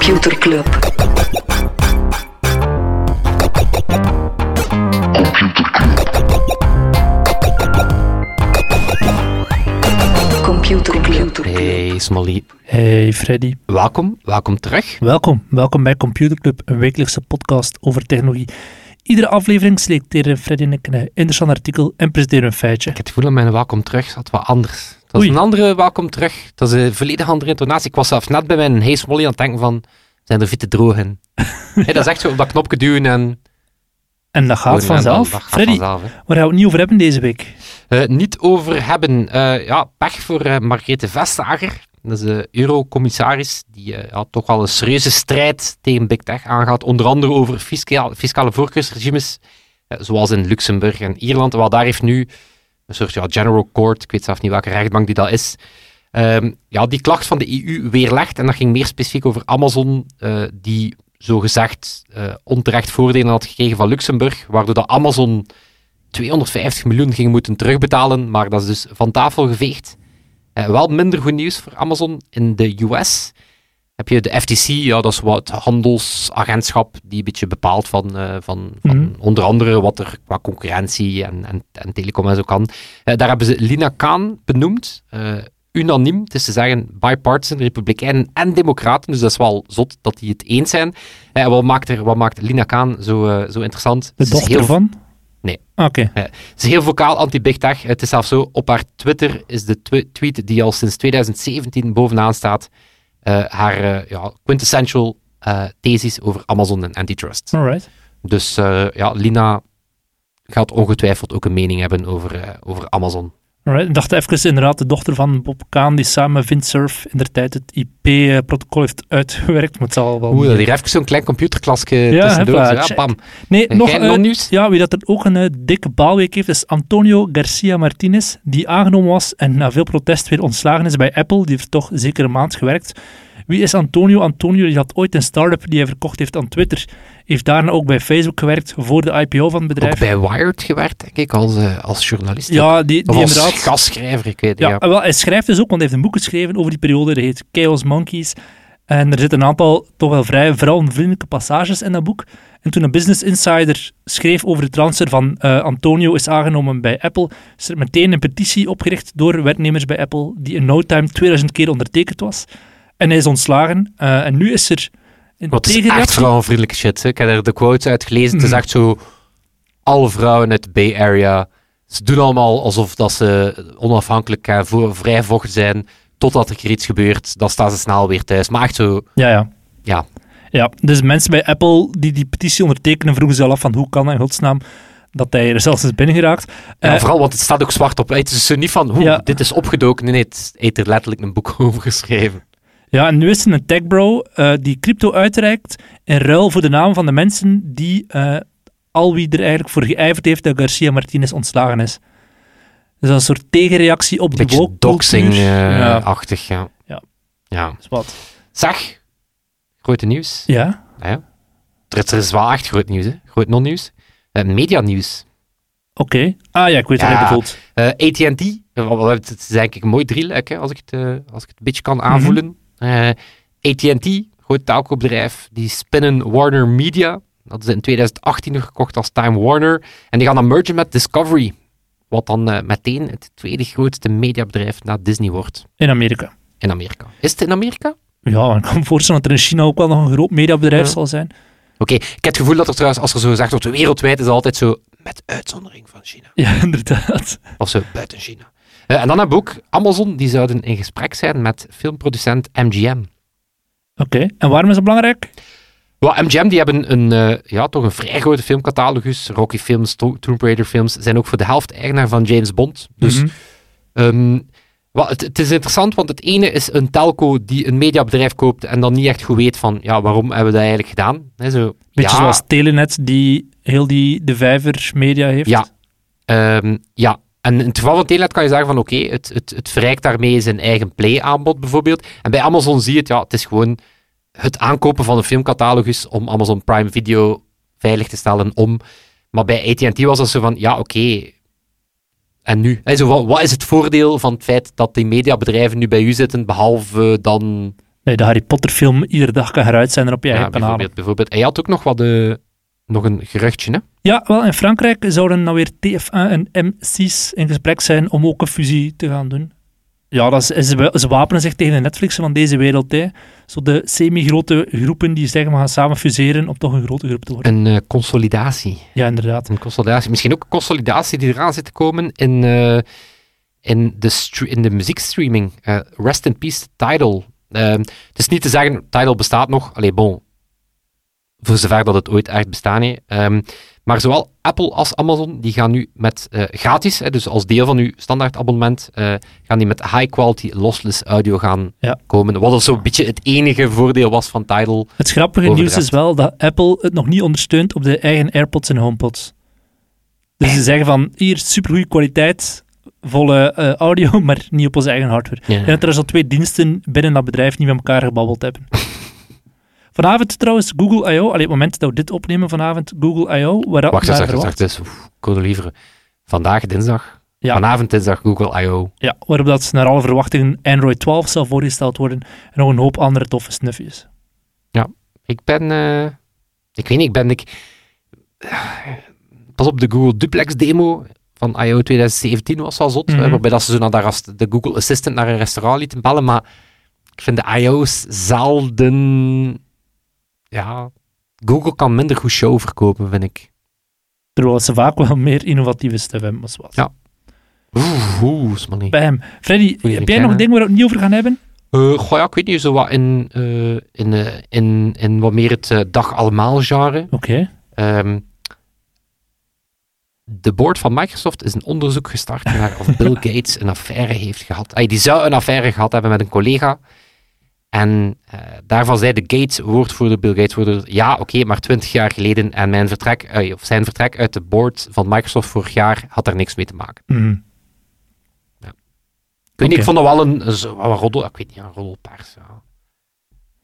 Computer Club. Computer Club. Hey Smolly, Hey Freddy, welkom, welkom terug. welkom. Welkom bij Computer Club, een wekelijkse podcast over technologie. Iedere aflevering selecteren Freddy en ik een interessant artikel en presenteren een feitje. Ik heb het gevoel dat mijn welkom terug zat wat anders. Dat Oei. een andere welkom terug. Dat is een volledig andere intonatie. Ik was zelfs net bij mijn Hey Smolly aan het denken van, zijn er fitte droog in? Hey, dat is echt zo op dat knopje duwen en... En dat gaat vanzelf. dat gaat Freddy, vanzelf, waar gaan we het niet over hebben deze week? Eh, niet over hebben. Eh, ja, pech voor eh Margrethe Vestager. Dat is de eurocommissaris die ja, toch wel een serieuze strijd tegen Big Tech aangaat. Onder andere over fiscaal, fiscale voorkeursregimes, zoals in Luxemburg en Ierland. Wel, daar heeft nu een soort general court, ik weet zelf niet welke rechtbank die dat is, ehm, ja, die klacht van de EU weerlegt. En dat ging meer specifiek over Amazon, eh, die zogezegd eh onterecht voordelen had gekregen van Luxemburg, waardoor dat Amazon 250 miljoen ging moeten terugbetalen, maar dat is dus van tafel geveegd. Eh, wel minder goed nieuws voor Amazon. In de US heb je de FTC, ja, dat is wat handelsagentschap die een beetje bepaalt van, eh, van, van Mhm. onder andere wat er qua concurrentie en, en, en telecom en zo kan. Eh, daar hebben ze Lina Khan benoemd. eh, unaniem, het is te zeggen bipartisan, republikeinen en democraten, dus dat is wel zot dat die het eens zijn. Wat, maakt er, wat maakt Lina Khan zo, zo interessant? De dochter heel van? Nee. Oké. ze is heel vocaal anti-big tech. Het is zelfs zo, op haar Twitter is de tweet die al sinds 2017 bovenaan staat, haar eh, ja, quintessential eh, thesis over Amazon en antitrust. Alright. Dus eh, ja, Lina gaat ongetwijfeld ook een mening hebben over, eh, over Amazon. Alright. Ik dacht even inderdaad de dochter van Bob Kaan, die samen met Windsurf in der tijd het IP-protocol heeft uitgewerkt, maar het zal wel... Oeh, dat hier even zo'n klein computerklasje Ja, tussendoor. Ja, check. bam. Nee, Nog, eh, non-nieuws? Ja, wie dat er ook een eh, dikke baalweek heeft, is Antonio Garcia Martinez, die aangenomen was en na veel protest weer ontslagen is bij Apple. Die heeft toch zeker een maand gewerkt. Wie is Antonio? Antonio die had ooit een start-up die hij verkocht heeft aan Twitter. Heeft daarna ook bij Facebook gewerkt voor de IPO van het bedrijf. Ook bij Wired gewerkt, denk ik, als, eh, als journalist. Ja, die, die als inderdaad... gastschrijver, ik weet het. Ja, Ja, wel, hij schrijft dus ook, want hij heeft een boek geschreven over die periode. Dat heet Chaos Monkeys. En er zitten een aantal toch wel vrij vrouwenvriendelijke passages in dat boek. En toen een Business Insider schreef over de transfer van eh, Antonio is aangenomen bij Apple, is er meteen een petitie opgericht door werknemers bij Apple, die in no time 2000 keer ondertekend was. En hij is ontslagen. Eh, en nu is er een Wat is echt vrouwenvriendelijke shit. hè. Ik heb er de quotes uit gelezen. Het is Mhm. echt zo... Alle vrouwen uit de Bay Area... Ze doen allemaal alsof dat ze onafhankelijk en voor, vrij vocht zijn. Totdat er iets gebeurt. Dan staan ze snel weer thuis. Maar echt zo... Ja, ja. Ja. Ja, dus mensen bij Apple die die petitie ondertekenen, vroegen zich al af van hoe kan in godsnaam dat hij er zelfs is binnengeraakt. ja Eh, vooral, want het staat ook zwart op. Het is niet van... Ja. dit is opgedoken. Nee, nee, het heeft er letterlijk een boek over geschreven. Ja, en nu is er een techbro eh die crypto uitreikt in ruil voor de naam van de mensen die eh, al wie er eigenlijk voor geijverd heeft dat Garcia Martinez ontslagen is. Dus dat is een soort tegenreactie op beetje woke doxing-achtig, ja. Ja. Ja. is wat. Zeg, grote nieuws. Ja, Nou ja. Er is, er is wel echt groot nieuws, hè. Groot non-nieuws. Eh, Media-nieuws. oké. Ah ja, ik weet wat Ja. bedoelt. AT&T, het is ik een mooi drieluik, hè, als, ik het, als ik het een beetje kan aanvoelen. Eh, AT&T, groot telcobedrijf, die spinnen Warner Media. Dat is in 2018 nog gekocht als Time Warner. En die gaan dan mergen met Discovery. Wat dan eh, meteen het tweede grootste mediabedrijf na Disney wordt In Amerika. in Amerika. Is het in Amerika? Ja, ik kan me voorstellen dat er in China ook wel nog een groot mediabedrijf Ja. zal zijn. Oké, ik heb het gevoel dat er trouwens, als er zo gezegd wordt, wereldwijd is het altijd zo, met uitzondering van China. Ja, inderdaad. Of zo, buiten China. Eh, en dan hebben we ook Amazon, die zouden in gesprek zijn met filmproducent MGM. Oké, en waarom is dat belangrijk? Wel, MGM die hebben een, eh, ja, toch een vrij grote filmcatalogus. Rocky films, To- Tomb Raider films, zijn ook voor de helft eigenaar van James Bond. Dus wel, het, het is interessant, want het ene is een telco die een mediabedrijf koopt en dan niet echt goed weet van, ja, waarom hebben we dat eigenlijk gedaan? Hè, zo, Beetje ja, zoals Telenet, die heel die de vijver media heeft. Ja. Ehm, ja, en in het geval van Telenet kan je zeggen van oké, het, het, het verrijkt daarmee zijn eigen Play-aanbod bijvoorbeeld. En bij Amazon zie je het, ja, het is gewoon het aankopen van een filmcatalogus om Amazon Prime Video veilig te stellen om. Maar bij AT&T was dat zo van, ja oké, en nu? Zo, wat, wat is het voordeel van het feit dat die mediabedrijven nu bij u zitten, behalve dan... Nee, de Harry Potter film iedere dag kan heruitzenden op je Ja, eigen kanaal. bijvoorbeeld, bijvoorbeeld. Je had ook nog wat de, nog een geruchtje, hè? Ja, wel, in Frankrijk zouden nou weer TF1 en M6 in gesprek zijn om ook een fusie te gaan doen. Ja, dat is, ze, wapenen zich tegen de Netflix van deze wereld. Hè. Zo de semi-grote groepen die zeggen we gaan samen fuseren om toch een grote groep te worden. Een eh, consolidatie. Ja, inderdaad. Een consolidatie. Misschien ook een consolidatie die eraan zit te komen in, eh, in, de, in de muziekstreaming. Eh, rest in peace, Tidal. Eh, het is niet te zeggen, Tidal bestaat nog. Allee, bon. Voor zover dat het ooit echt bestaan heeft. Ehm, maar zowel Apple als Amazon, die gaan nu met eh, gratis, hè, dus als deel van uw standaard abonnement, eh, gaan die met high quality lossless audio gaan Ja. komen. Wat al zo'n beetje het enige voordeel was van Tidal. Het grappige nieuws is wel dat Apple het nog niet ondersteunt op de eigen AirPods en HomePods. Dus ze zeggen van, hier, supergoeie kwaliteit, volle eh, audio, maar niet op onze eigen hardware. Ja. En dat er zo twee diensten binnen dat bedrijf niet met elkaar gebabbeld hebben. Vanavond trouwens Google I.O., allee, op het moment dat we dit opnemen vanavond, Google I.O., waar dat Wacht, wacht, wacht. Dus, wilde liever vandaag dinsdag. Ja. Vanavond dinsdag Google I.O. Ja, waarop dat naar alle verwachtingen Android 12 zal voorgesteld worden en nog een hoop andere toffe snufjes. Ik ben, eh, ik weet niet, ik ben, ik, pas op de Google Duplex demo van I.O. 2017 was wel zot, Mhm. waarbij dat ze zo naar de, de Google Assistant naar een restaurant lieten bellen, maar ik vind de I.O.'s zelden, ja, Google kan minder goed show verkopen, vind ik. Terwijl ze vaak wel meer innovatieve stuff hebben. als wat. Ja. Oeh, oeh. Bij hem. Freddy, Goeie heb jij nog reclame. een ding waar we het niet over gaan hebben? Eh, goh, ja, ik weet niet, zo wat in, eh, in, eh, in, in wat meer het dag allemaal genre. Oké. Ehm, de board van Microsoft is een onderzoek gestart naar of Bill Gates een affaire heeft gehad. Ay, die zou een affaire gehad hebben met een collega. En eh, daarvan zei de Gates, woordvoerder, Bill Gates, woordvoerder, ja, oké, maar twintig jaar geleden en mijn vertrek, eh, of zijn vertrek uit de board van Microsoft vorig jaar had daar niks mee te maken. Ik weet niet, Oké. ik vond dat wel een, een, roddel, ik weet niet, een roddelpers. Ja.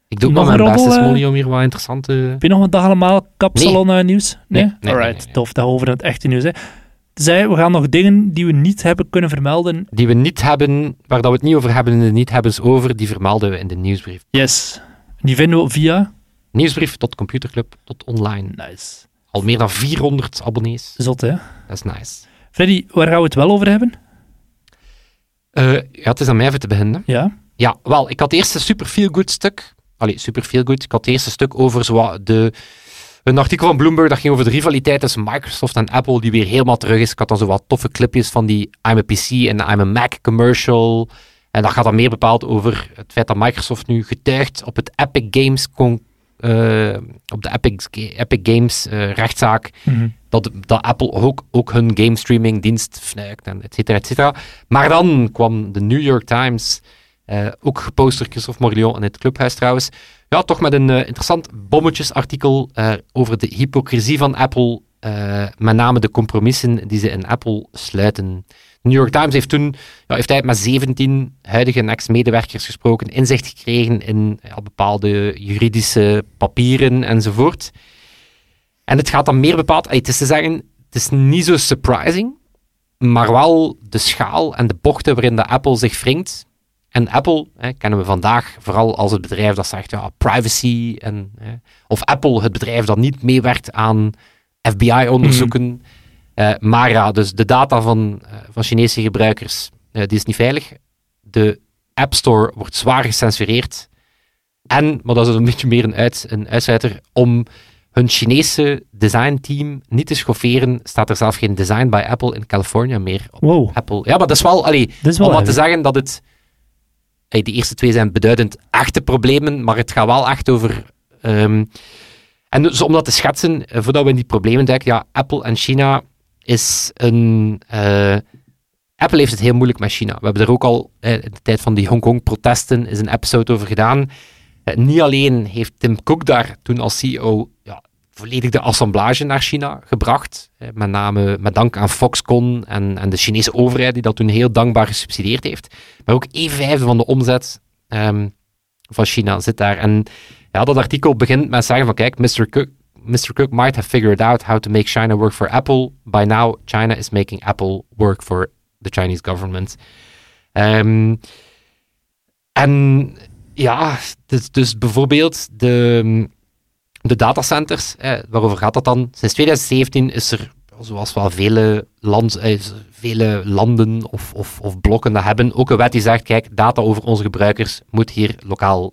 Ik doe ook Nog mijn een best, eh? Smolly, om hier wat interessante... Heb je nog een dag allemaal kapsalon eh, nieuws? Nee? Nee, nee, Alright, nee, nee. tof. Dat we over het echte nieuws. Hè. Zij, we gaan nog dingen die we niet hebben kunnen vermelden. Die we niet hebben, waar dat we het niet over hebben in de niet-hebbens over, die vermelden we in de nieuwsbrief. Yes. Die vinden we via... Nieuwsbrief tot computerclub tot online. Nice. Al meer dan 400 abonnees. Zot, hè? Dat is nice. Freddy, waar gaan we het wel over hebben? Eh, ja, het is aan mij even te beginnen. Ja? Ja, wel, ik had eerst een super feel good stuk. Allee, super feel good. Ik had het eerste stuk over zo de, een artikel van Bloomberg dat ging over de rivaliteit tussen Microsoft en Apple, die weer helemaal terug is. Ik had dan zo wat toffe clipjes van die I'm a PC en I'm a Mac commercial. En dat gaat dan meer bepaald over het feit dat Microsoft nu getuigt op het Epic Games con- eh, op de Epic, Epic Games eh, rechtszaak Mhm. dat, dat Apple ook, ook hun game streaming dienst fnuikt en et cetera, et cetera. Maar dan kwam de New York Times, eh, ook gepost door Christophe Morlion in het clubhuis trouwens, ja, toch met een eh, interessant bommetjesartikel eh, over de hypocrisie van Apple, met name de compromissen die ze in Apple sluiten. De New York Times heeft toen, ja, heeft hij met 17 huidige ex-medewerkers gesproken, inzicht gekregen in bepaalde juridische papieren enzovoort. En het gaat dan meer bepaald, het is te zeggen, het is niet zo surprising, maar wel de schaal en de bochten waarin de Apple zich wringt. En Apple hè, kennen we vandaag vooral als het bedrijf dat zegt ja, privacy. En, hè, of Apple, het bedrijf dat niet meewerkt aan FBI-onderzoeken. Eh, maar ja, dus de data van, eh, van Chinese gebruikers, eh, die is niet veilig. De App Store wordt zwaar gecensureerd. En, maar dat is een beetje meer een, uit, een uitsluiter, om hun Chinese designteam niet te schofferen, staat er zelf geen design bij Apple in California meer op Wow, Apple. Ja, maar dat is wel, allee, dat is wel om wat te zeggen dat het. Die eerste twee zijn beduidend echte problemen, maar het gaat wel echt over. ehm, en dus om dat te schetsen, eh, voordat we in die problemen duiken, ja, Apple en China is een. eh, Apple heeft het heel moeilijk met China. We hebben er ook al eh, in de tijd van die Hongkong-protesten is een episode over gedaan. Niet alleen heeft Tim Cook daar toen als CEO volledig de assemblage naar China gebracht. Met name met dank aan Foxconn en, en de Chinese overheid, die dat toen heel dankbaar gesubsidieerd heeft. Maar ook een vijfde van de omzet ehm, van China zit daar. En ja, dat artikel begint met zeggen van kijk, Mr. Cook, Mr. Cook might have figured out how to make China work for Apple. By now, China is making Apple work for the Chinese government. Ehm, en Ja, dus, dus bijvoorbeeld de, de datacenters, eh, waarover gaat dat dan? Sinds 2017 is er, zoals wel vele, land, eh, vele landen of, of, of blokken dat hebben, ook een wet die zegt, kijk, data over onze gebruikers moet hier lokaal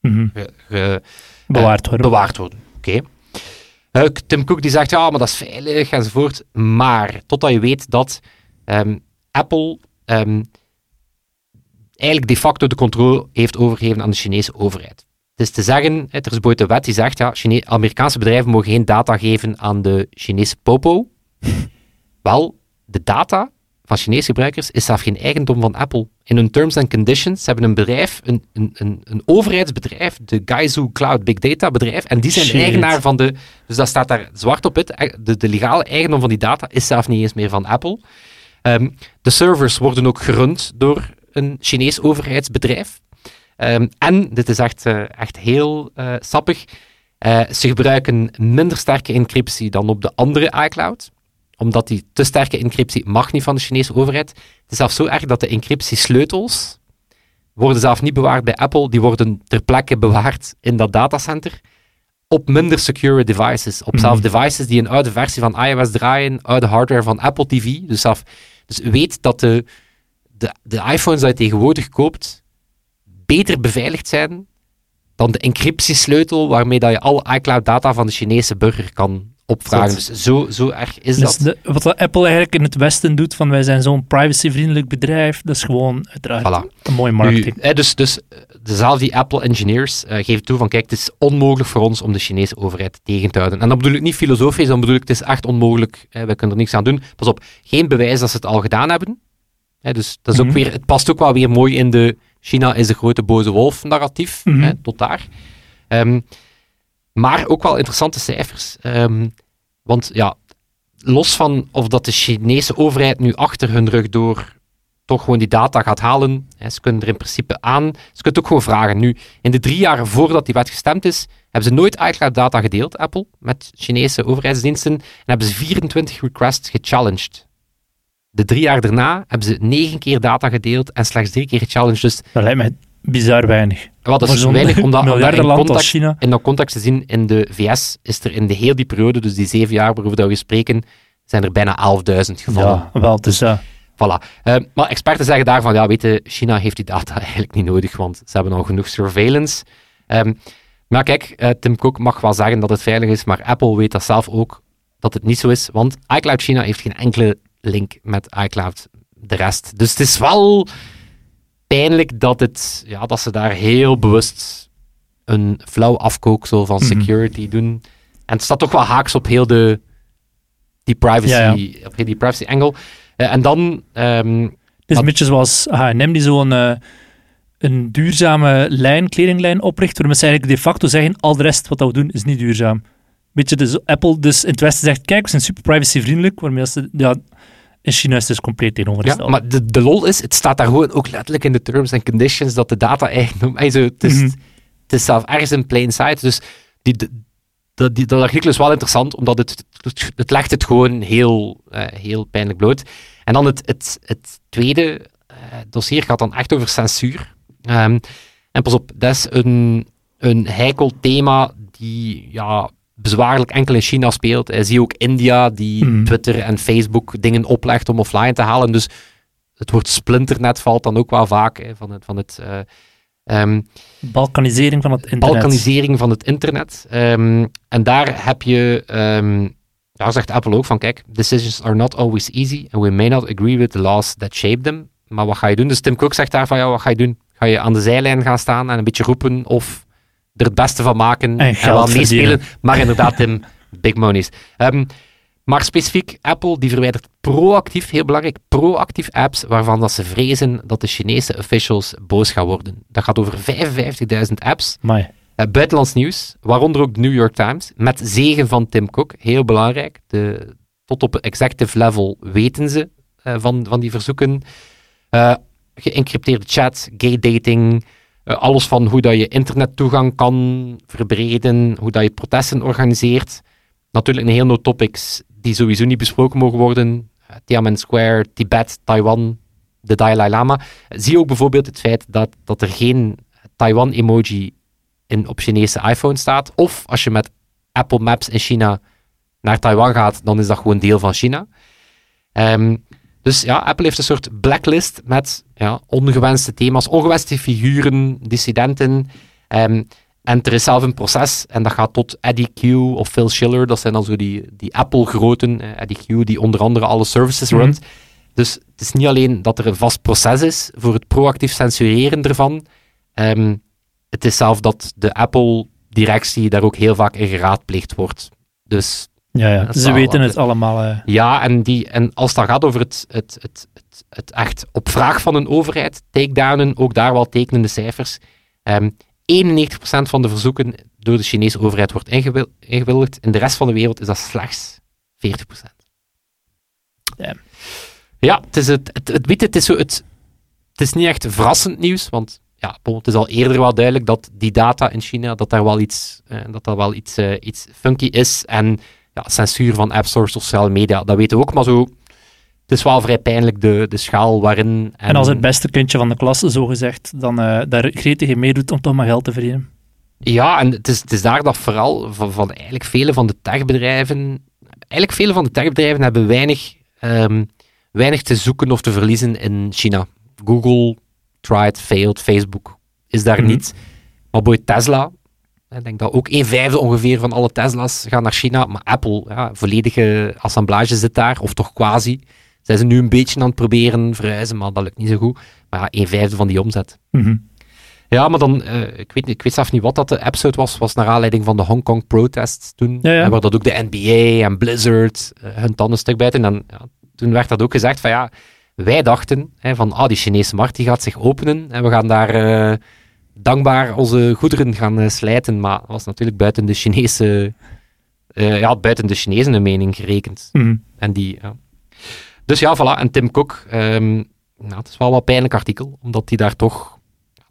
mm ge, ge, bewaard worden. Bewaard worden. Oké. Okay. Tim Cook die zegt, ja, maar dat is veilig enzovoort. Maar, totdat je weet dat um, Apple um, eigenlijk de facto de controle heeft overgegeven aan de Chinese overheid. Het is te zeggen, er is een wet die zegt, ja, Chine Amerikaanse bedrijven mogen geen data geven aan de Chinese popo. Wel, de data van Chinese gebruikers is zelf geen eigendom van Apple. In hun terms and conditions hebben een bedrijf, een, een, een, een overheidsbedrijf, de Gaizu Cloud Big Data bedrijf, en die zijn Shit. eigenaar van de, dus dat staat daar zwart op wit, de, de legale eigendom van die data is zelf niet eens meer van Apple. Um, de servers worden ook gerund door een Chinees overheidsbedrijf. Um, en, dit is echt, uh, echt heel uh, sappig, uh, ze gebruiken minder sterke encryptie dan op de andere iCloud omdat die te sterke encryptie mag niet van de Chinese overheid. Het is zelfs zo erg dat de encryptiesleutels worden zelf niet bewaard bij Apple, die worden ter plekke bewaard in dat datacenter op minder secure devices. Op zelf devices die een oude versie van iOS draaien, oude hardware van Apple TV. Dus, zelf, dus weet dat de, de, de iPhones die je tegenwoordig koopt beter beveiligd zijn dan de encryptiesleutel waarmee dat je alle iCloud data van de Chinese burger kan opvragen. Dus zo, zo erg is Dus dat. de, wat Apple eigenlijk in het Westen doet, van wij zijn zo'n privacyvriendelijk bedrijf, dat is gewoon uiteraard Voilà. een mooie marketing. Nu, hè, dus, dus dezelfde Apple-engineers uh, geven toe van kijk, het is onmogelijk voor ons om de Chinese overheid tegen te houden. En dat bedoel ik niet filosofisch, dan bedoel ik het is echt onmogelijk. Hè, wij kunnen er niks aan doen. Pas op, geen bewijs dat ze het al gedaan hebben. Hè, dus dat is Mhm. ook weer, het past ook wel weer mooi in de China is de grote boze wolf narratief, Mhm. hè, tot daar. Um, maar ook wel interessante cijfers. Um, want ja, los van of dat de Chinese overheid nu achter hun rug door toch gewoon die data gaat halen, hè, ze kunnen er in principe aan. Ze kunnen het ook gewoon vragen. Nu, in de drie jaar voordat die wet gestemd is, hebben ze nooit iCloud data gedeeld, Apple, met Chinese overheidsdiensten, en hebben ze 24 requests gechallenged. De drie jaar daarna hebben ze negen keer data gedeeld en slechts drie keer gechallenged. Dus dat lijkt mij bizar weinig. wat is zo'n weinig, omdat, omdat in, context, China. in dat context te zien, in de VS is er in de heel die periode, dus die zeven jaar waarover we spreken, zijn er bijna 11.000 gevallen. Ja, wel, dus uh, Voilà. Uh, maar experten zeggen daarvan, ja, weet je, China heeft die data eigenlijk niet nodig, want ze hebben al genoeg surveillance. Um, maar kijk, uh, Tim Cook mag wel zeggen dat het veilig is, maar Apple weet dat zelf ook, dat het niet zo is, want iCloud China heeft geen enkele link met iCloud de rest. Dus het is wel pijnlijk dat, het, ja, dat ze daar heel bewust een flauw afkooksel van security mm -hmm. doen. En het staat toch wel haaks op heel de die privacy, ja, ja. Op die privacy angle. Uh, en dan... Um, het is een beetje zoals H&M die zo'n uh, een duurzame lijn, kledinglijn opricht, waarmee ze eigenlijk de facto zeggen, al de rest wat we doen is niet duurzaam. Beetje dus Apple dus in het Westen zegt, kijk, we zijn super privacyvriendelijk, waarmee ze, ja, in China is dus compleet tegenovergesteld. Ja, maar de, de lol is, het staat daar gewoon ook letterlijk in de terms and conditions dat de data eigendom... Also, het, is, mm -hmm. het is zelf ergens in plain sight, dus die, dat, die, dat artikel is wel interessant, omdat het, het, het legt het gewoon heel, uh, heel pijnlijk bloot. En dan het, het, het tweede uh, dossier gaat dan echt over censuur. Um, en pas op, dat is een, een heikel thema die ja, bezwaarlijk enkel in China speelt. Zie je ook India, die mm. Twitter en Facebook dingen oplegt om offline te halen. Dus het woord splinternet valt dan ook wel vaak hè, van het... Van het um, Balkanisering van het internet. Balkanisering van het internet. Um, en daar heb je, um, daar zegt Apple ook van, kijk, decisions are not always easy and we may not agree with the laws that shape them. Maar wat ga je doen? Dus Tim Cook zegt daar van, ja, wat ga je doen? Ga je aan de zijlijn gaan staan en een beetje roepen of er het beste van maken en, en wel meespelen? Maar inderdaad, Tim, big monies. Um, maar specifiek, Apple die verwijdert proactief, heel belangrijk, proactief apps waarvan dat ze vrezen dat de Chinese officials boos gaan worden. Dat gaat over 55.000 apps. Uh, buitenlands nieuws, waaronder ook de New York Times, met zegen van Tim Cook, heel belangrijk. De, tot op executive level weten ze uh, van, van die verzoeken. Uh, geëncrypteerde chat, gay dating, alles van hoe dat je internettoegang kan verbreden, hoe dat je protesten organiseert. Natuurlijk een heel no topics die sowieso niet besproken mogen worden. Uh, Tiananmen Square, Tibet, Taiwan, de Dalai Lama. Zie ook bijvoorbeeld het feit dat, dat er geen Taiwan-emoji in, op Chinese iPhone staat. Of als je met Apple Maps in China naar Taiwan gaat, dan is dat gewoon deel van China. Ehm, dus ja, Apple heeft een soort blacklist met ja, ongewenste thema's, ongewenste figuren, dissidenten. Ehm, en er is zelf een proces en dat gaat tot Eddie Q of Phil Schiller. Dat zijn dan zo die, die Apple-groten. eh, Eddie Q, die onder andere alle services Mhm. runt. Dus het is niet alleen dat er een vast proces is voor het proactief censureren ervan. Ehm, het is zelf dat de Apple-directie daar ook heel vaak in geraadpleegd wordt. Dus Ja, ja. Ze weten het allemaal. eh. ja, en, die, en als het gaat over het, het, het, het, het echt op vraag van een overheid, takedownen, ook daar wel tekenende cijfers. Ehm 91% van de verzoeken door de Chinese overheid wordt ingewil- ingewilligd. In de rest van de wereld is dat slechts 40%. Damn. Ja, het is, het, het, het, weet het, is zo het, het is niet echt verrassend nieuws, want ja, het is al eerder wel duidelijk dat die data in China, dat daar wel iets, eh, dat dat wel iets, eh, iets funky is. En ja, censuur van app stores, sociale media, dat weten we ook, maar zo... Het is wel vrij pijnlijk de, de schaal waarin... En als het beste kindje van de klas, zo gezegd, dan eh, daar gretig in meedoet om toch maar geld te verdienen. Ja, en het is, het is daar dat vooral van, van eigenlijk vele van de techbedrijven... Eigenlijk vele van de techbedrijven hebben weinig, ehm, weinig te zoeken of te verliezen in China. Google, tried, failed, Facebook is daar Mhm. niet. Maar bij Tesla, ik denk dat ook een vijfde ongeveer van alle Tesla's gaan naar China. Maar Apple, ja, volledige assemblage zit daar, of toch quasi. Zijn ze nu een beetje aan het proberen verhuizen, maar dat lukt niet zo goed. Maar ja, een vijfde van die omzet. Mhm. Ja, maar dan, eh, ik, weet, ik weet zelf niet wat dat de episode was, was naar aanleiding van de Hong Kong protests toen. Ja, ja. En waar dat ook de NBA en Blizzard eh, hun tanden stuk bijten. En ja, toen werd dat ook gezegd van ja, wij dachten hè, van ah, die Chinese markt die gaat zich openen en we gaan daar eh, dankbaar onze goederen gaan eh, slijten. Maar dat was natuurlijk buiten de Chinese, eh, ja, buiten de Chinezen een mening gerekend. Mhm. En die, ja. Dus ja, voilà. En Tim Cook, ehm, nou, het is wel wat pijnlijk artikel, omdat hij daar toch...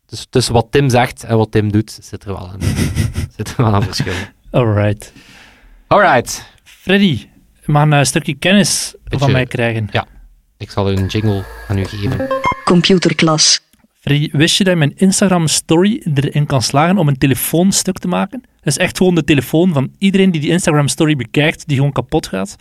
Dus tussen wat Tim zegt en wat Tim doet, zit er wel een, zit er wel een verschil. Alright. Alright. Freddy, mag een stukje kennis van mij krijgen. Ik zal u een jingle aan u geven. Computerklas. Freddy, wist je dat je mijn Instagram story erin kan slagen om een telefoon stuk te maken? Dat is echt gewoon de telefoon van iedereen die die Instagram story bekijkt, die gewoon kapot gaat.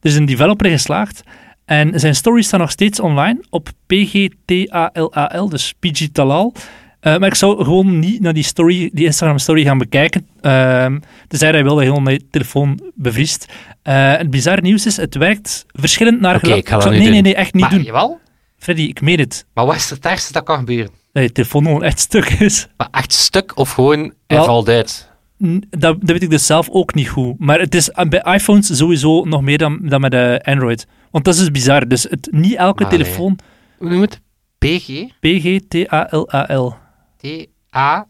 Er is een developer in geslaagd en zijn stories staan nog steeds online op PGTALAL, dus PG Talal. Eh, maar ik zou gewoon niet naar die, story, die Instagram story gaan bekijken. Ehm tenzij hij wil dat je gewoon je telefoon bevriest. Eh, het bizarre nieuws is, het werkt verschillend naar Oké, gela- ik ga dat zou- Nee, nee, nee, echt niet maar, doen. Jawel? Freddy, ik meen het. Maar wat is het ergste dat kan gebeuren? Dat je telefoon gewoon echt stuk is. Maar echt stuk of gewoon, hij Wel- valt uit? Dat, dat weet ik dus zelf ook niet goed. Maar het is eh, bij iPhones sowieso nog meer dan, dan met de Android. Want dat is dus bizar. Dus het, niet elke Allee. telefoon... Hoe noem je het? PG? P-G-T-A-L-A-L. T-A?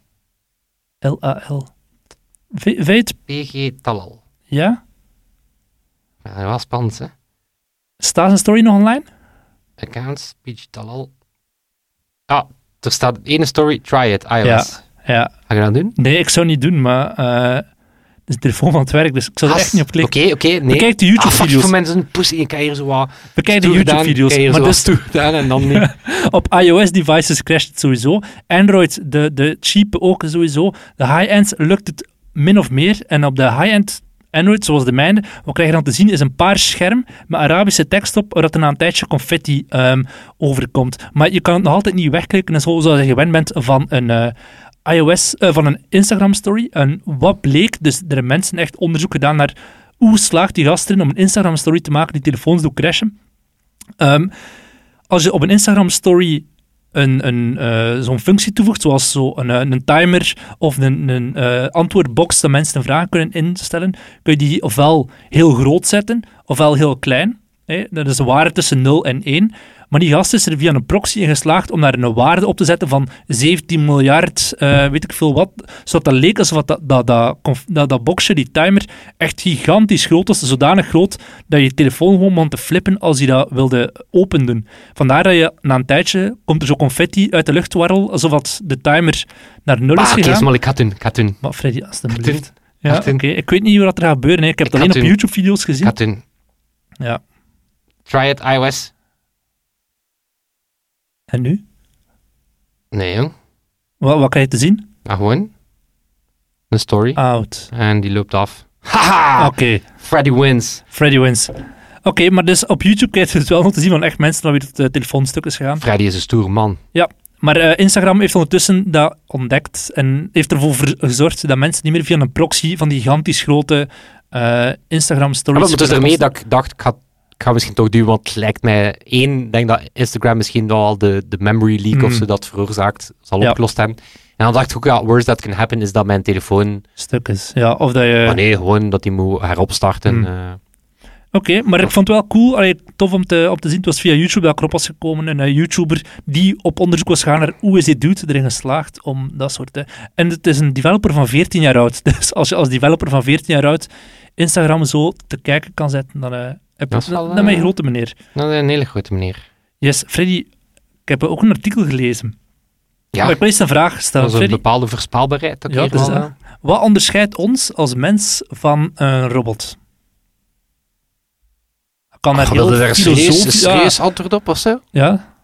L-A-L. Weet? PG Talal. Ja? Ja, dat was spannend, hè? Staat zijn story nog online? Accounts, PG Talal. Ah, er staat ene story, try it, iOS. Ja. Ja. Ga je dat doen? Nee, ik zou niet doen, maar... eh het is de telefoon van het werk, dus ik zou er Ah, echt niet op klikken. Oké, oké, nee. Bekijk de Ah, YouTube-video's. voor mensen een. Ik kan hier zo wat Bekijk de YouTube-video's. Maar zo dus wat stoer gedaan en dan niet. op iOS-devices crasht het sowieso. Android, de, de cheap ook sowieso. De high-end lukt het min of meer. En op de high-end Android, zoals de mijne, wat krijg je dan te zien, is een paar scherm met Arabische tekst op, waar er na een tijdje confetti ehm, overkomt. Maar je kan het nog altijd niet wegklikken, en zo zoals je gewend bent van een... eh, iOS, eh, van een Instagram-story. En wat bleek, dus er hebben mensen echt onderzoek gedaan naar hoe slaagt die gast erin om een Instagram-story te maken die telefoons doet crashen. Ehm, als je op een Instagram-story een, een, eh, zo'n functie toevoegt, zoals zo een, eh, een timer of een, een eh, antwoordbox dat mensen een vraag kunnen instellen, kun je die ofwel heel groot zetten, ofwel heel klein. Hè? Dat is de waarde tussen 0 en 1. Maar die gast is er via een proxy in geslaagd om daar een waarde op te zetten van 17 miljard, eh, weet ik veel wat. Zodat dat leek alsof dat, dat, dat, dat, dat boxje, die timer, echt gigantisch groot was. Zodanig groot dat je telefoon gewoon begon te flippen als je dat wilde open doen. Vandaar dat je na een tijdje komt er zo confetti uit de lucht warrel, alsof dat de timer naar nul is Oké, gegaan. Ik het doen. Ik doen. Maar Freddy, Ja, oké. Ik weet niet wat er gaat gebeuren. Hè. Ik heb het alleen op. YouTube-video's Ik gezien. doen. Ja. Try it, iOS. En nu? Nee, jong. Wat, wat krijg je te zien? Ja, gewoon een story. Out. En die loopt af. Haha! Oké, Freddy wins. Freddy wins. Oké, maar dus op YouTube krijg je het wel nog te zien van echt mensen waar weer het uh, telefoonstuk is gegaan. Freddy is een stoere man. Maar eh, Instagram heeft ondertussen dat ontdekt en heeft ervoor gezorgd dat mensen niet meer via een proxy van die gigantisch grote eh, Instagram Maar stories... het is ermee dat ik dacht, ik ga, ik ga misschien toch doen, want het lijkt mij... één, ik denk dat Instagram misschien wel al de, de memory leak of Mm. zo dat veroorzaakt zal Ja. opgelost hebben. En dan dacht ik ook, ja, worst that can happen is dat mijn telefoon... Stuk is, ja. Of dat je... Maar nee, gewoon dat die moet heropstarten. Mm. eh. Oké, maar ik vond het wel cool, allee, tof om te, om te zien. Het was via YouTube dat ik erop was gekomen. Een eh, YouTuber die op onderzoek was gegaan naar hoe is dit doet, erin geslaagd om dat soort... eh, en het is een developer van 14 jaar oud. Dus als je als developer van 14 jaar oud Instagram zo te kijken kan zetten, dan, heb Dat is eh, grote meneer. Nou, een hele grote meneer. Yes, Freddy, ik heb ook een artikel gelezen. Ja, Maar ik wil eens een vraag stellen. dat is een Freddy, bepaalde voorspelbaarheid. Dat Ja, dat is dat. eh, wat onderscheidt ons als mens van een robot? Kan daar heel wilde daar een serieus, een filosofisch... serieus antwoord op of zo? Ja,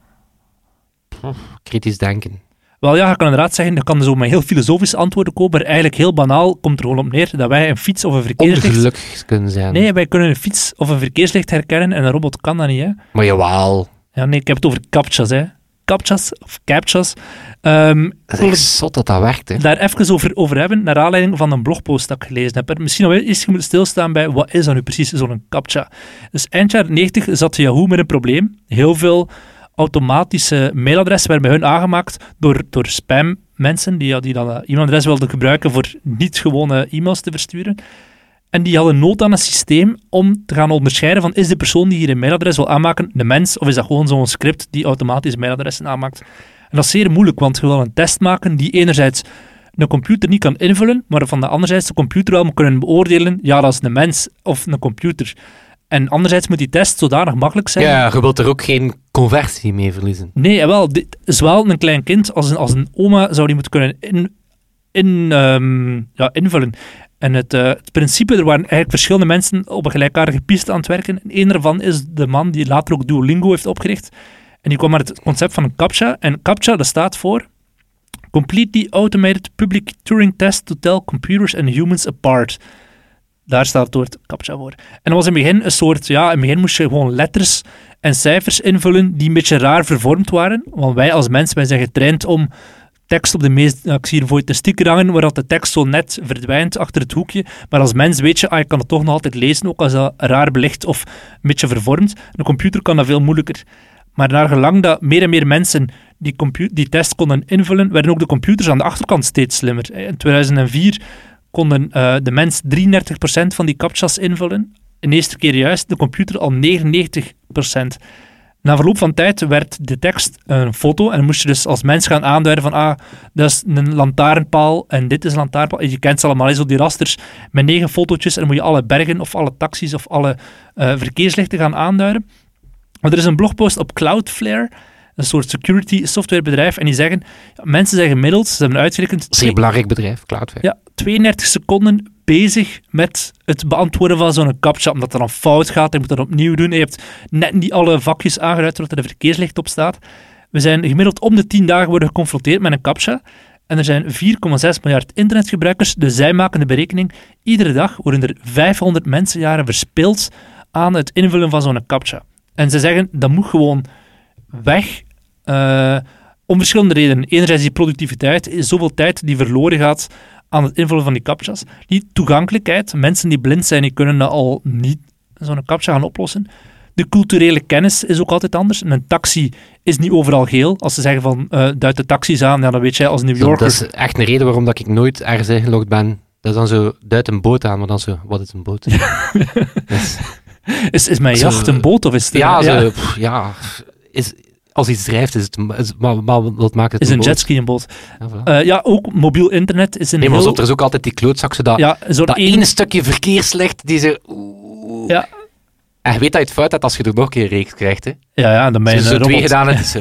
ja, Kritisch denken. Wel ja, ik kan inderdaad zeggen, dat kan zo met heel filosofische antwoorden komen, maar eigenlijk heel banaal komt er gewoon op neer dat wij een fiets of een verkeerslicht... Ongelukkig kunnen zijn. Nee, wij kunnen een fiets of een verkeerslicht herkennen en een robot kan dat niet, hè. Maar jawel. Ja, nee, ik heb het over captchas, hè. Captchas, of captchas. Ik Dat is echt zot dat dat werkt, hè. daar even over, over hebben, naar aanleiding van een blogpost dat ik gelezen heb. Misschien nog wel eens moeten stilstaan bij, wat is dat nu precies, zo'n captcha? Dus eind jaren 90 zat Yahoo met een probleem. Heel veel automatische mailadressen werden bij hun aangemaakt door, door spam mensen die, die dan een e-mailadres wilden gebruiken voor niet gewone e-mails te versturen. En die hadden nood aan een systeem om te gaan onderscheiden van is de persoon die hier een mailadres wil aanmaken de mens of is dat gewoon zo'n script die automatisch mailadressen aanmaakt. En dat is zeer moeilijk, want je wil een test maken die enerzijds een computer niet kan invullen, maar van de anderzijds de computer wel moet kunnen beoordelen, ja, dat is een mens of een computer. En anderzijds moet die test zodanig makkelijk zijn. Ja, je wilt er ook geen conversie mee verliezen. Nee, jawel, dit is wel een klein kind. Als een, als een oma zou die moeten kunnen in, in, ehm, ja, invullen. En het, eh, het principe, er waren eigenlijk verschillende mensen op een gelijkaardige piste aan het werken. En een daarvan is de man die later ook Duolingo heeft opgericht. En die kwam met het concept van een CAPTCHA. En CAPTCHA, dat staat voor Completely Automated Public Turing Test to Tell Computers and Humans Apart. Daar staat het woord CAPTCHA voor. En dat was in het begin een soort, ja, in het begin moest je gewoon letters en cijfers invullen die een beetje raar vervormd waren. Want wij als mensen, wij zijn getraind om tekst op de meest... nou, ik zie hier voor je sticker hangen waar dat de tekst zo net verdwijnt achter het hoekje. Maar als mens weet je, ah, je kan het toch nog altijd lezen, ook als dat raar belicht of een beetje vervormd. Een computer kan dat veel moeilijker. Maar naar gelang dat meer en meer mensen die, die test konden invullen, werden ook de computers aan de achterkant steeds slimmer. In 2004 konden eh, de mens 33% van die captchas invullen. In de eerste keer juist, de computer al 99%. Na verloop van tijd werd de tekst een foto en moest je dus als mens gaan aanduiden van ah, dat is een lantaarnpaal en dit is een lantaarnpaal. En je kent ze allemaal, zo die rasters met negen fotootjes en dan moet je alle bergen of alle taxis of alle eh, verkeerslichten gaan aanduiden. Maar er is een blogpost op Cloudflare, een soort security softwarebedrijf, en die zeggen, mensen zijn gemiddeld, ze hebben uitgerekend, Zeer belangrijk bedrijf, Cloudflare. ja, 32 seconden bezig met het beantwoorden van zo'n captcha, omdat het dan fout gaat, je moet dat opnieuw doen, je hebt net niet alle vakjes aangeduid zodat er een verkeerslicht op staat. We zijn gemiddeld om de 10 dagen worden geconfronteerd met een captcha, en er zijn 4,6 miljard internetgebruikers, dus zij maken de berekening, iedere dag worden er 500 mensenjaren verspild aan het invullen van zo'n captcha. En ze zeggen, dat moet gewoon weg, eh, om verschillende redenen. Enerzijds die productiviteit, zoveel tijd die verloren gaat aan het invullen van die captchas. Die toegankelijkheid, mensen die blind zijn, die kunnen dat al niet zo'n captcha gaan oplossen. De culturele kennis is ook altijd anders. Een taxi is niet overal geel. Als ze zeggen van, eh duid de taxis aan, ja, dan weet jij als New Yorker... Dat is echt een reden waarom dat ik nooit ergens ingelogd ben. Dat is dan zo, duid een boot aan, maar dan zo, wat is een boot? Dus- Is, is mijn jacht een boot of is het... ja, ja, zo, pff, ja is, als iets drijft, is het, is, maar, maar wat maakt het is een jetski een boot. Ja, voilà. Eh, ja, ook mobiel internet is een nee, maar heel... zo, er is ook altijd die klootzak, zo dat, ja, soort dat één- ene stukje verkeerslicht die ze... oeh. Ja. En je weet dat je het fout hebt als je er nog een keer een reeks krijgt. Hè. Ja, ja, dan ben je zo twee gedaan is zo...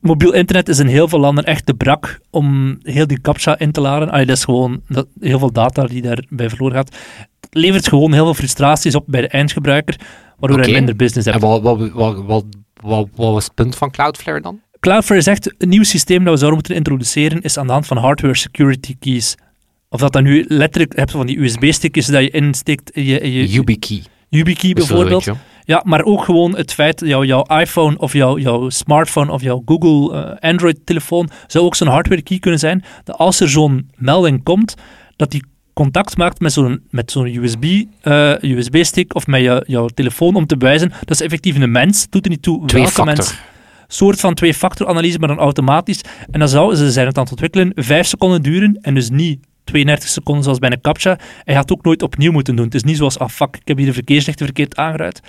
Mobiel internet is in heel veel landen echt de brak om heel die captcha in te laden. Allee, dat is gewoon dat, heel veel data die daarbij verloren gaat. Het levert gewoon heel veel frustraties op bij de eindgebruiker, waardoor Oké. hij minder business En hebt. wat, wat, wat, wat, wat, wat was het punt van Cloudflare dan? Cloudflare zegt, een nieuw systeem dat we zouden moeten introduceren is aan de hand van hardware security keys. Of dat dan nu letterlijk, je hebt van die USB-stickjes dat je insteekt in je, in je YubiKey. YubiKey bijvoorbeeld. Ja, maar ook gewoon het feit dat jouw, jouw iPhone of jouw, jouw smartphone of jouw Google eh, Android-telefoon zou ook zo'n hardware key kunnen zijn. Dat als er zo'n melding komt, dat die contact maakt met zo'n, met zo'n USB, eh, USB-stick of met je, jouw telefoon om te bewijzen dat is effectief een mens. Doet er niet toe Twee welke factor. mens. Soort van twee-factor analyse, maar dan automatisch. En dan zou, ze zijn het aan het ontwikkelen, vijf seconden duren en dus niet 32 seconden zoals bij een captcha. En je gaat het ook nooit opnieuw moeten doen. Het is niet zoals, ah fuck, ik heb hier de verkeerslichten verkeerd aangeruid.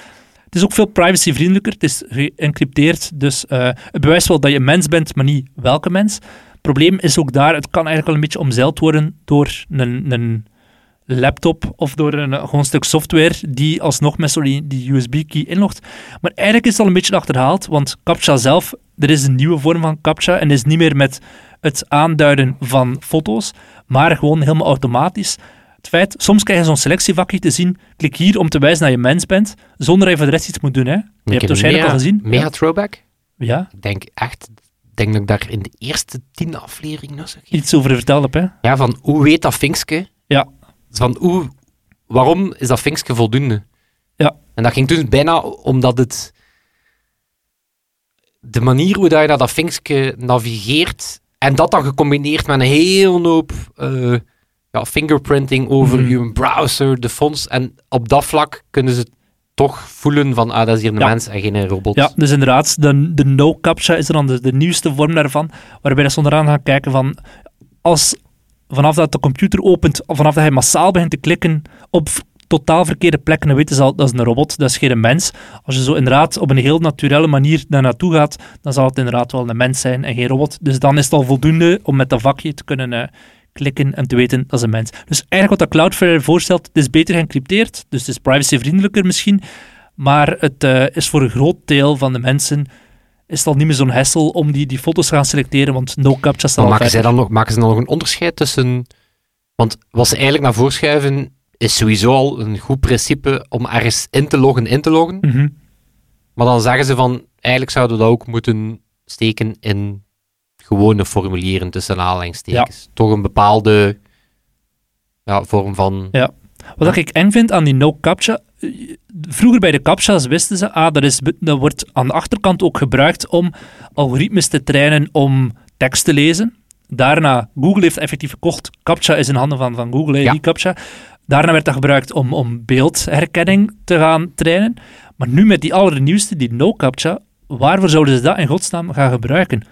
Het is ook veel privacyvriendelijker. Het is geëncrypteerd, dus eh, het bewijst wel dat je een mens bent, maar niet welke mens. Het probleem is ook daar, het kan eigenlijk wel een beetje omzeild worden door een, een laptop of door een, gewoon een stuk software die alsnog met zo die, USB-key inlogt. Maar eigenlijk is het al een beetje achterhaald, want CAPTCHA zelf, er is een nieuwe vorm van CAPTCHA en is niet meer met het aanduiden van foto's, maar gewoon helemaal automatisch. Het feit, soms krijg je zo'n selectievakje te zien, klik hier om te wijzen dat je mens bent, zonder dat je voor de rest iets moet doen. Hè. Je hebt het waarschijnlijk al gezien. Mega throwback. Ja, Ik denk echt, denk dat ik daar in de eerste tien afleveringen nog iets over verteld heb. Hè. Ja, van hoe weet dat vinkske? Ja. Van hoe, waarom is dat vinkske voldoende? Ja. En dat ging toen bijna omdat het de manier hoe je naar dat vinkske navigeert en dat dan gecombineerd met een heel hoop eh, ja, fingerprinting over Mhm. je browser, de fonts. En op dat vlak kunnen ze toch voelen van, ah, dat is hier een Ja. mens en geen robot. Ja, dus inderdaad, de, de no-captcha is er dan de, de nieuwste vorm daarvan, waarbij ze onderaan gaan kijken van, als vanaf dat de computer opent, of vanaf dat hij massaal begint te klikken op totaal verkeerde plekken, dan weten ze al, dat is een robot, dat is geen mens. Als je zo inderdaad op een heel naturele manier daar naartoe gaat, dan zal het inderdaad wel een mens zijn en geen robot. Dus dan is het al voldoende om met dat vakje te kunnen eh, klikken en te weten dat is een mens. Dus eigenlijk wat dat Cloudflare voorstelt, het is beter geëncrypteerd, dus het is privacyvriendelijker misschien, maar het eh, is voor een groot deel van de mensen is het al niet meer zo'n hassle om die, die foto's te gaan selecteren, want no captcha staat maken, zij dan nog, maken ze dan nog een onderscheid tussen... Want wat ze eigenlijk naar voren schuiven, is sowieso al een goed principe om ergens in te loggen, in te loggen. Mhm. Maar dan zeggen ze van, eigenlijk zouden we dat ook moeten steken in gewone formulieren tussen aanhalingstekens. Toch een bepaalde ja, vorm van... Wat ik eng vind aan die no captcha, eh, vroeger bij de captcha's wisten ze, ah, dat, is, dat wordt aan de achterkant ook gebruikt om algoritmes te trainen om tekst te lezen. Daarna, Google heeft effectief gekocht, captcha is in handen van, van Google, Ja. die captcha. Daarna werd dat gebruikt om, om beeldherkenning te gaan trainen. Maar nu met die allernieuwste, die no captcha, waarvoor zouden ze dat in godsnaam gaan gebruiken?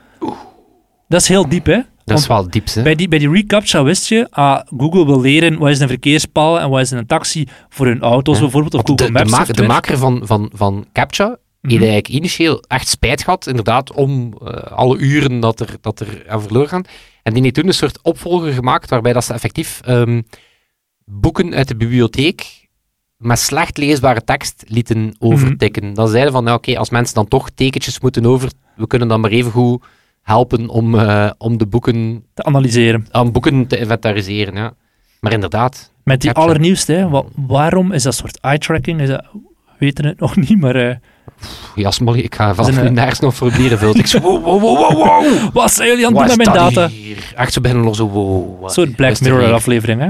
Dat is heel diep, hè? Dat is wel diep, hè? bij die, bij die reCAPTCHA wist je, ah, Google wil leren wat is een verkeerspaal en wat is een taxi voor hun auto's Ja. bijvoorbeeld, of Google de, de, Maps ma- de software. maker van, van, van CAPTCHA Mhm. heeft eigenlijk initieel echt spijt gehad, inderdaad, om eh, alle uren dat er, dat er aan verloren gaan. En die heeft toen een soort opvolger gemaakt, waarbij dat ze effectief ehm, boeken uit de bibliotheek met slecht leesbare tekst lieten overtikken. Dan zeiden van, nou, oké, als mensen dan toch tekentjes moeten over, we kunnen dan maar even goed helpen om, eh, om de boeken, te analyseren. aan boeken te inventariseren. Ja. Maar inderdaad, Met die allernieuwste, hè, wa- waarom is dat soort eye-tracking? We weten het nog niet, maar eh, ja, Smolly, ik ga vanaf Zijn, nu nergens nog formulieren vult. Ik zo, wow, wow, wow, wow, wow. wat zijn jullie aan het doen met mijn dat data? hier? Echt zo binnen zo, wow. Een wat soort Black Mirror aflevering, hè?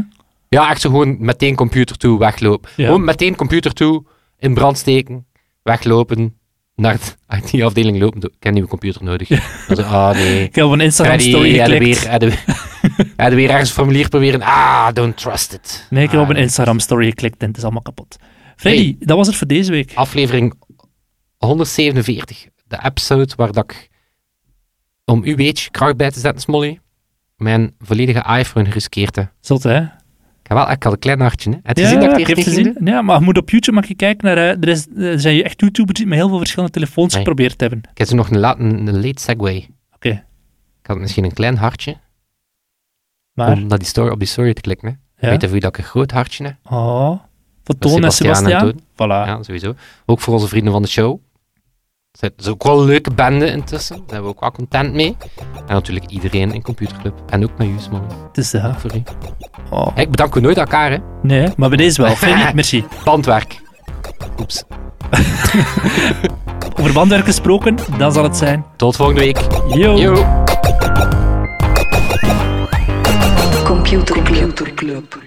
Ja, echt zo gewoon meteen computer toe, weglopen. Ja. Gewoon meteen computer toe, in brand steken, weglopen, naar de IT-afdeling lopen. Ik heb een nieuwe computer nodig. Dan zo, ah nee. Ik heb op een Instagram Ja, die- story ja, de geklikt. weer, ja, de weer ergens een formulier proberen. Ah, don't trust it. Nee, ik heb Ah, op een nee. Instagram story geklikt en het is allemaal kapot. Freddy, dat was het voor deze week. Aflevering 147. De episode waar dat ik, om uw beetje kracht bij te zetten, Smolly, mijn volledige iPhone geriskeerd heb. Zot, hè? Ik heb wel ik had een klein hartje. Hè. Heb je Ja, gezien dat ik gezien. Ja, maar je moet op YouTube mag je kijken naar... eh, er, is, er zijn echt YouTubers die met heel veel verschillende telefoons Nee. geprobeerd hebben. Ik heb zo nog een, la- een, late segue. Oké. Ik had misschien een klein hartje Maar, om naar die story, op die story te klikken. Hè. ja. Weet je wie dat ik een groot hartje heb? Oh, Voor Toon en Sebastiaan. Toon. Voilà. Ja, sowieso. Ook voor onze vrienden van de show. Het is ook wel een leuke bende intussen. Daar zijn we ook wel content mee. En natuurlijk iedereen in Computerclub. En ook met u, man. Het is de Voor u. oh. Ik bedank u nooit elkaar, hè. Nee, maar bij deze wel. Freddy, merci. Bandwerk. Oeps. Over bandwerk gesproken, dat zal het zijn. Tot volgende week. Yo. Yo. Computer Club.